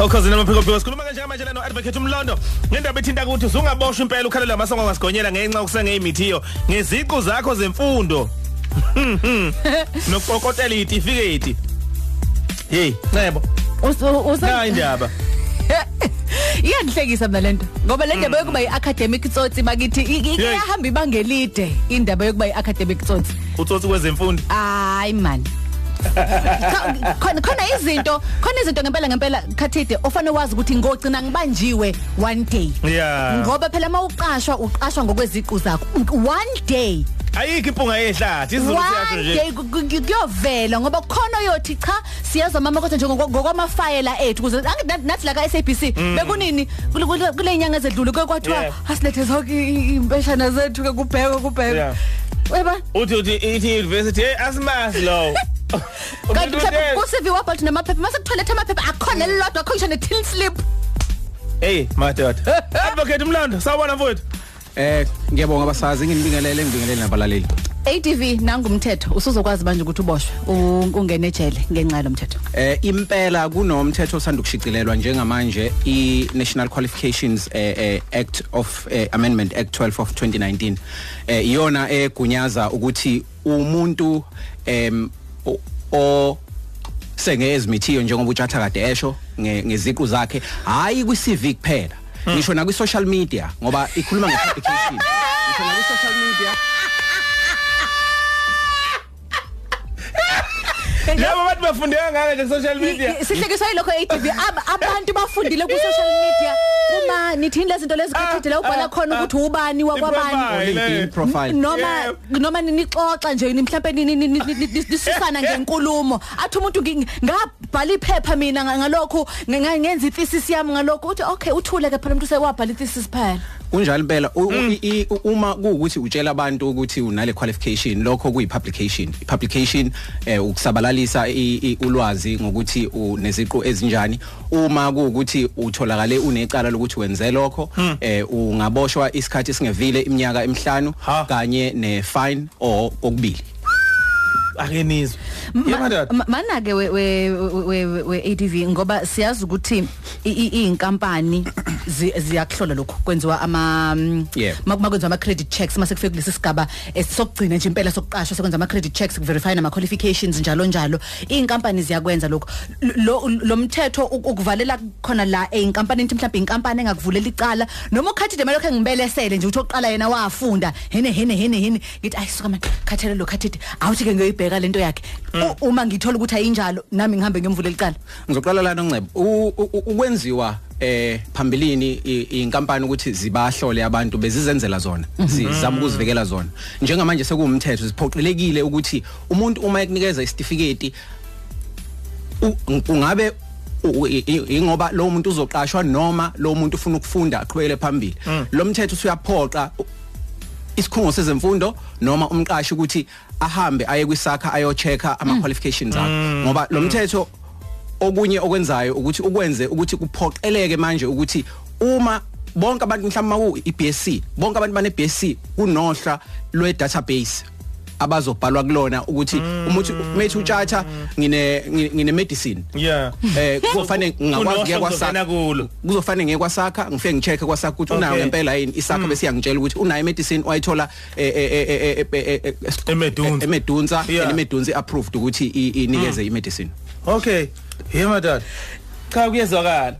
Okhosini amaphiko phiko sikhuluma kanje manje la no advocate umlondo. Ngendaba ethinta ukuthi usungaboshwa impela ukhalela amasongo ngasigonyela ngenxa ukusenge imithiyo ngeziqu zakho zemfundo. Nokukokotela itifikethi hey ncebo na indaba iyandihlekisa mina lento ngoba le ndaba yokuba yi-academic tsotsi bakithi i- i- Hey. iyahamba ibangelide indaba yokuba yi-academic tsotsi. Utsotsi kwezemfundo. Hayi man. Kha- khona khona izinto khona izinto ngempela ngempela khathide ofanele wazi ukuthi ngogcina ngibanjiwe one day. Yeah. Ngoba phela mawuqashwa uqashwa ngokweziqu zakho one day. Ayikho impunga yehlathi izulu siyasho one nje. day ku- ku- kuyovela ngoba khona yothi cha siyaza mama kodwa nje ngokwamafayela ethu kuze angi- nathi- nathi la ka SABC bekunini kule- kule kule inyanga ezedlule kuke kwathiwa Mm. Yeah. asilethe zonke i- i- impeshana zethu ke kubhekwe kubhekwe. Yeah. weba. Uthi uthi ithi university hey asimazi lo kanti mhlawumbe usivi wabhalthi namaphepha mase kutholethe amaphepha akhona elilodwa akho ngisho ne-till slip. Hey madoda advocate umlondo sawubona mfowethu. Eh ngiyabonga abasazi nginibingelele ngibingelele nabalaleli. ATV nangumthetho usuzokwazi manje ukuthi uboshwe ungene ejele ngenxa yalo mthetho. Eh impela kunomthetho osanda kushicilelwa njengamanje i National Qualifications eh, eh, Act of eh, Amendment Act 12 of 2019. Eh iyona egunyaza ukuthi umuntu em o- o senge ezimithiyo njengoba utshatha kade esho nge- ngeziqu zakhe. Hayi kwi CV kuphela ngisho na kwi social media ngoba ikhuluma nge publication ngisho na kwi social media. Labo bantu bafundeka ngake nje social media? Sihlekiswa yilokho ATV Ab- abantu bafundile ku social media. Uma nithini lezi zinto lezi khathide la ubhala ah, khona ah. ukuthi ubani wakwabani I-profile, LinkedIn eh. profile. Noma Yeah. noma nixoxa nje ni mhlawumbe ni- ni- ni- ni- ni- ni- nisusana ngenkulumo athi umuntu ngi- ngabhala iphepha mina nga- ngalokho nga- ngenza ithesis yami ngalokho uthi okay uthule ke phela umuntu sewabhala ithesis phela. Kunjalo impela u- u- i- i- uma kuukuthi utshela abantu ukuthi unale qualification lokho kuyi publication publication eh ukusabalalisa i- i- ulwazi ngokuthi uneziqu ezinjani. Uma kuukuthi utholakale unecala lokuthi wenze lokho eh ungaboshwa isikhathi singevile iminyaka emihlanu Ha. kanye ne fine or kokubili akenizwe yemadoda Ma- mana ke we we we we- we ADV ngoba siyazi ukuthi i- i- inkampani zi- ziyakuhlola lokho kwenziwa ama mm, Yeah. ma- makwenziwa ama credit checks. Mase kufike kulesi sigaba esokugcina nje impela sokuqashwa sekwenza ama credit checks kuverify nama qualifications njalo njalo. Inkampani ziyakwenza lokho lo lo mthetho uk- ukuvalela khona la einkampani into mhlawumbe inkampani engakuvulela icala noma ukhathi de malokho ngibelesele nje uthi oqala yena wafunda. Hene hene hene hene. Ngithi ayisuka manje khathele lo khathi awuthi ke ngiyoyibheka lento yakhe. U- uma ngithola ukuthi ayinjalo nami ngihambe ngiyomvulela icala ngizoqala lana u- ukwenziwa eh phambilini inkampani ukuthi zibahlole abantu bezizenzela zona zizama ukuzivikela zona. Njengamanje sekuwumthetho siphoqelekile ukuthi umuntu uma ekunikeza isitifiketi ungabe ingoba lo muntu uzoqashwa noma lo muntu ufuna ukufunda aqhubekele phambili. Lo mthetho usuyaphoqa isikhungo sezemfundo noma umqashi ukuthi ahambe aye kwisakha ayochecka ama qualifications akhe ngoba lo mthetho okunye okwenzayo ukuthi ukwenze ukuthi kuphoqeleke manje ukuthi uma bonke abantu mhlawumbe maku iBSc bonke abantu bane BSc kunohla lwe database abazobhalwa kulona ukuthi umuthi methi utshatha ngine ngine medicine yeah eh kufanele ngingakwazi ngiya kwasakha kuzofanele ngiye kwasakha ngifike ngicheck kwasakha ukuthi unayo ngempela yini isakha bese iyangitshela ukuthi unayo medicine wayithola emedunza emedunza emedunza approved ukuthi inikeze imedicine okay yema dad cha kuyezwakala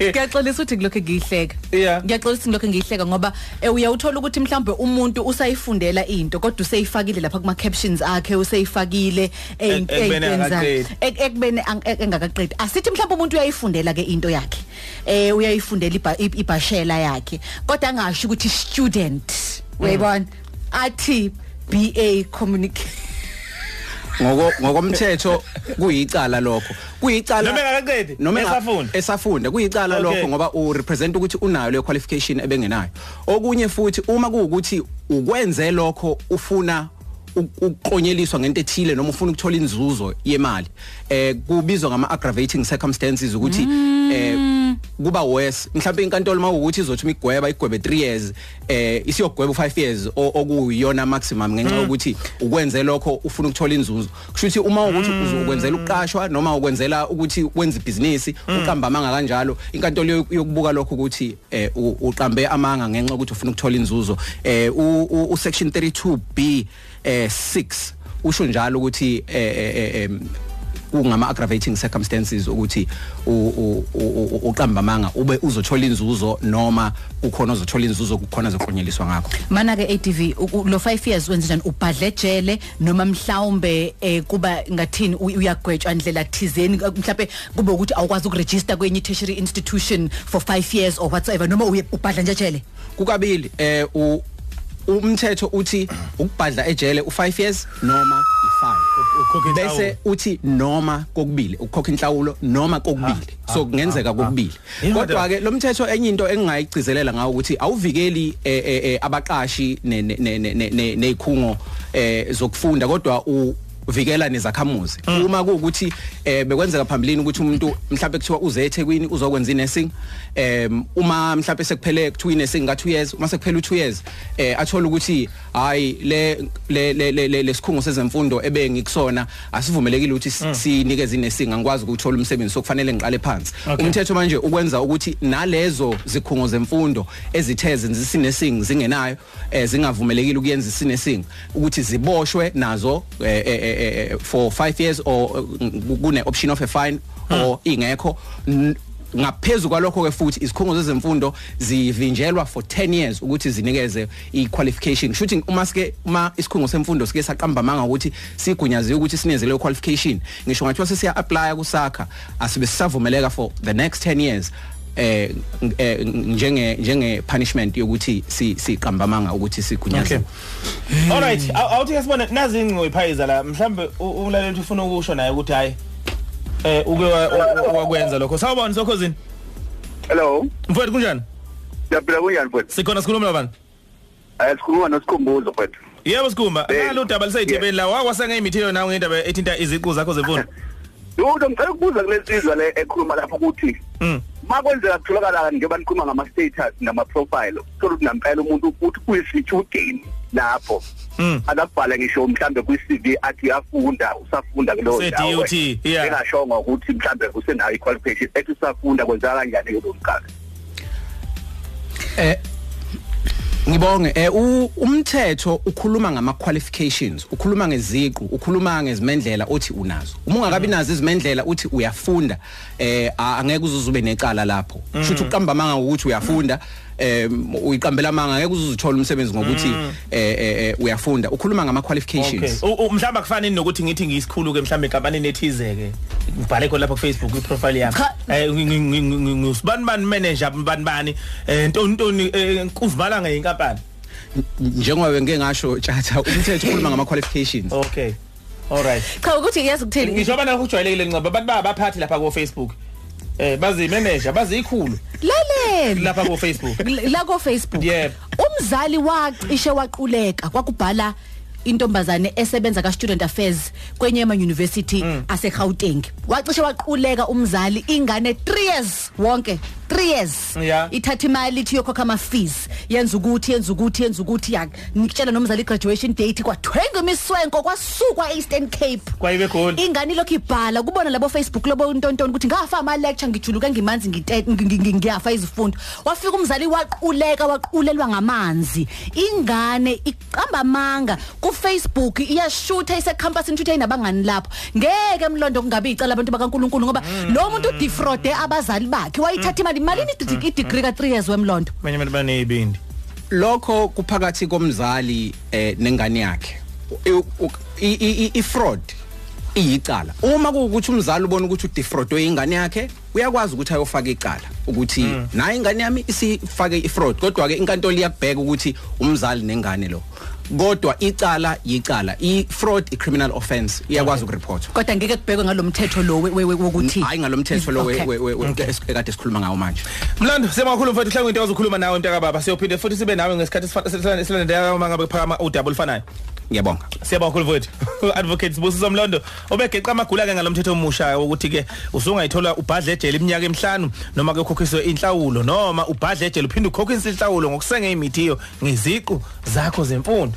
ngiyaxolisa ukuthi ngilokho ngiyihleka. Yeah. ngiyaxolisa ukuthi ngilokho ngiyihleka ngoba eh, uyawuthola ukuthi mhlawumbe umuntu usayifundela into kodwa useyifakile lapha kuma captions akhe useyifakile Ek- ekubeni akaqedi. ekubeni ang- ek- engakaqedi. Asithi mhlawumbe umuntu uyayifundela ke into yakhe eh uyayifundela iba- ib- ibashela yakhe kodwa angasho ukuthi student uyayibona? Athi BA communication. Ngokomthetho kuyicala lokho. Kuyicala Noma engakaqedi, noma esafunda? esafunda kuyicala lokho ngoba u represent ukuthi unayo le qualification ebengenayo. Okunye futhi uma kuukuthi ukwenze lokho ufuna ukuqonyeliswa ngento ethile noma ufuna ukuthola inzuzo yemali eh kubizwa ngama aggravating circumstances ukuthi eh kuba worse. Mhlawumbe inkantolo mawukuthi izothi imigweba igwebe 3 years eh isiyogweba u5 years okuyiyona maximum ngenxa yokuthi ukwenze lokho ufuna ukuthola inzuzo. Kusho ukuthi uma ukuthi uzokwenzela ukuqashwa noma ukwenzela ukuthi wenze ibhizinisi uqamba amanga kanjalo inkantolo yo- yokubuka lokho ukuthi eh uqambe amanga ngenxa yokuthi ufuna ukuthola inzuzo. Eh u- section 32b eh 6 usho njalo ukuthi eh eh, eh kungama aggravating circumstances ukuthi uqamba amanga ube uzothola inzuzo noma ukhona uzothola inzuzo kukhona zokuqonyeliswa ngakho? Mana ke u- lo 5 years wenza njani? Ubhadle ejele noma mhlawumbe eh, kuba ngathini uyagwetshwa indlela thizeni? Mhlawumbe kube ukuthi awukwazi ukuregister kwenye tertiary institution for 5 years or whatsoever noma ubhadla nje ejele kukabili eh umthetho uthi ukubhadla ejele u5 years noma i5 Ukhokha bese uthi noma kokubili ukukhokha inhlawulo noma kokubili. So kungenzeka kokubili. Kodwa ke lo mthetho enye into engingayigcizelela ngawo ukuthi awuvikeli eh, eh, eh, abaqashi ne- ne- ne- ne- ne- nezikhungo zokufunda kodwa u vikela nezakhamuzi. Uma kuukuthi eh bekwenzeka phambilini ukuthi umuntu mhlawumbe kuthiwa uze eThekwini uzokwenza inursing em uma mhlawumbe sekuphele kuthiwa inursing nga 2 years uma sekuphele u2 years eh athola ukuthi hayi le le le- le le- lesikhungo sezemfundo ebe ngikusona asivumelekile ukuthi si- sinikeze inursing angikwazi ukuthola umsebenzi sokufanele ngiqale phansi. Umthetho manje ukwenza ukuthi nalezo zikhungo zemfundo ezithe zenzisa inursing zingenayo eh zingavumelekile ukuyenza isinursing ukuthi ziboshwe nazo eh, eh, eh, eh, for 5 years or eh, kune option of a fine or ingekho. N- ngaphezulu kwalokho ke futhi izikhungo zezemfundo zivinjelwa for 10 years ukuthi zinikeze iqualification. Shooting uma sike uma isikhungo semfundo sike saqamba amanga ukuthi sigunyaziwe ukuthi sineze leyo qualification ngisho ngathiwa sesiya apply kusakha asibe sisavumeleka for the next 10 years. Eh ng- eh, njenge njenge punishment yokuthi si siqamba amanga ukuthi Okay. sigunyaziwe Alright, aw- awuthi kesibone nazi ingcingo iphayiza la mhlambe umlaleli ufuna ukusho naye ukuthi hayi eh uke wa- wa- wakwenza lokho. Sawubona sokhosini. Hello. Mfowethu kunjani? Siyaphila kunjani mfowethu? Sikhona sikhuluma nabani? Eh sikhuluma nosikhumbuzo mfowethu. Yebo sikhumba. Eh, Ngalo udaba lisayithebeni la wakwasanga imithelo nawe ngendaba ethinta iziqu zakho zemfundo. Yebo ngicela ukubuza kulesizwe le ekhuluma lapho ukuthi Mm. Makwenzeka kutholakala njengoba nikhuluma ngama status nama profile uthola ukuthi nampela umuntu uthi kuyisitudent lapho. Mm. akabhala ngisho mhlambe kwi CV athi uyafunda usafunda kuleyo ndawo. Engashongo ukuthi mhlambe usenayo iqualification ethi usafunda kwenzeka kanjani kulo mkhakha. eh ngibonge eh u- umthetho ukhuluma ngama qualifications ukhuluma ngeziqu ukhuluma ngezimendlela othi unazo. Uma ungakabi nazo izimendlela uthi uyafunda eh a- angeke uzuzube necala lapho. Shuthi uqamba amanga ukuthi uyafunda em uyiqambela amanga angeke uzuzithola umsebenzi ngokuthi eh eh, eh, uyafunda ukhuluma ngama Okay. qualifications U- u- Mhlamba kufanele nokuthi ngithi ngisikhulu ke mhlambe enkampanini ethize ke. Ngibhale khona lapha ku Facebook iprofile yami. Cha. Eh ngusibani bani manager bani bani eh ntoni ntoni eh, kuzibalanga inkampani. njengoba ngeke ngasho tjatha umthetho ukhuluma ngama qualifications Okay. Alright. cha ukuthi yazi ukuthini ngisho abana kujwayelekile ncaba abantu babaphathi lapha ku Facebook eh bazi manager bazi ikhulu lalela. Lapha ku Facebook la ko Facebook Yebo. umzali wacishe waquleka kwakubhala intombazane esebenza ka student affairs kwenye ema university ase Gauteng wacishe waquleka umzali ingane 3 years wonke. 3 years. Yeah. ithatha imali ithi yokhokha ama fees yenza ukuthi yenza ukuthi yenza ukuthi yak nikutshela nomzali graduation date kwathwenga imiswenko kwasukwa Eastern Cape. Kwayibe khona ingane lokhu ibhala? Kubona labo Facebook lobo ntontoni ukuthi ngafa ama lecture ngijuluka ngimanzi ngite- ngi- ngi- ngi- ngiyafa izifundo. Wafika umzali waquleka waqulelwa ngamanzi. Ingane iqamba amanga. Ku Facebook iyashutha ise campus intuthe inabangani lapho. Ngeke emlondo kungabe icala abantu bakaNkuluNkulu ngoba lo muntu udefraude abazali bakhe. Wayithatha imali malini i degree ka 3 years wemlondo? Manje abantu banezibindi lokho kuphakathi komzali eh nengane yakhe. I- i-fraud iyicala. Uma kuukuthi umzali ubona ukuthi udefraud ingane yakhe uyakwazi ukuthi ayofaka icala ukuthi nayi ingane yami isifake ifraud. Kodwa ke inkantolo iyakubheka ukuthi umzali nengane lo. Kodwa icala yicala i-fraud i-criminal offence iyakwazi ukureport kodwa ngeke kubhekwe ngalomthetho lo we- we- we- wokuthi hayi ngalomthetho lo we- Okay. we- we- we- ekade sikhuluma ngawo manje. Mlando semakhulu mfowethu hlangu into ozokhuluma nawe mntaka baba siyophinde futhi sibe nawe ngesikhathi esilandelayo uma ngabe phakama udaba olufanayo. Ngiyabonga. Siyabonga kakhulu mfowethu advocate Sibusiso Mlondo obegeqa amagula ke ngalomthetho omusha ukuthi ke usungayithola ubhadle ejele iminyaka emihlanu noma ke ukhokhiswe inhlawulo noma ubhadle ejele uphinde ukhokhise inhlawulo ngokusenge imithiyo ngeziqu zakho zemfundo.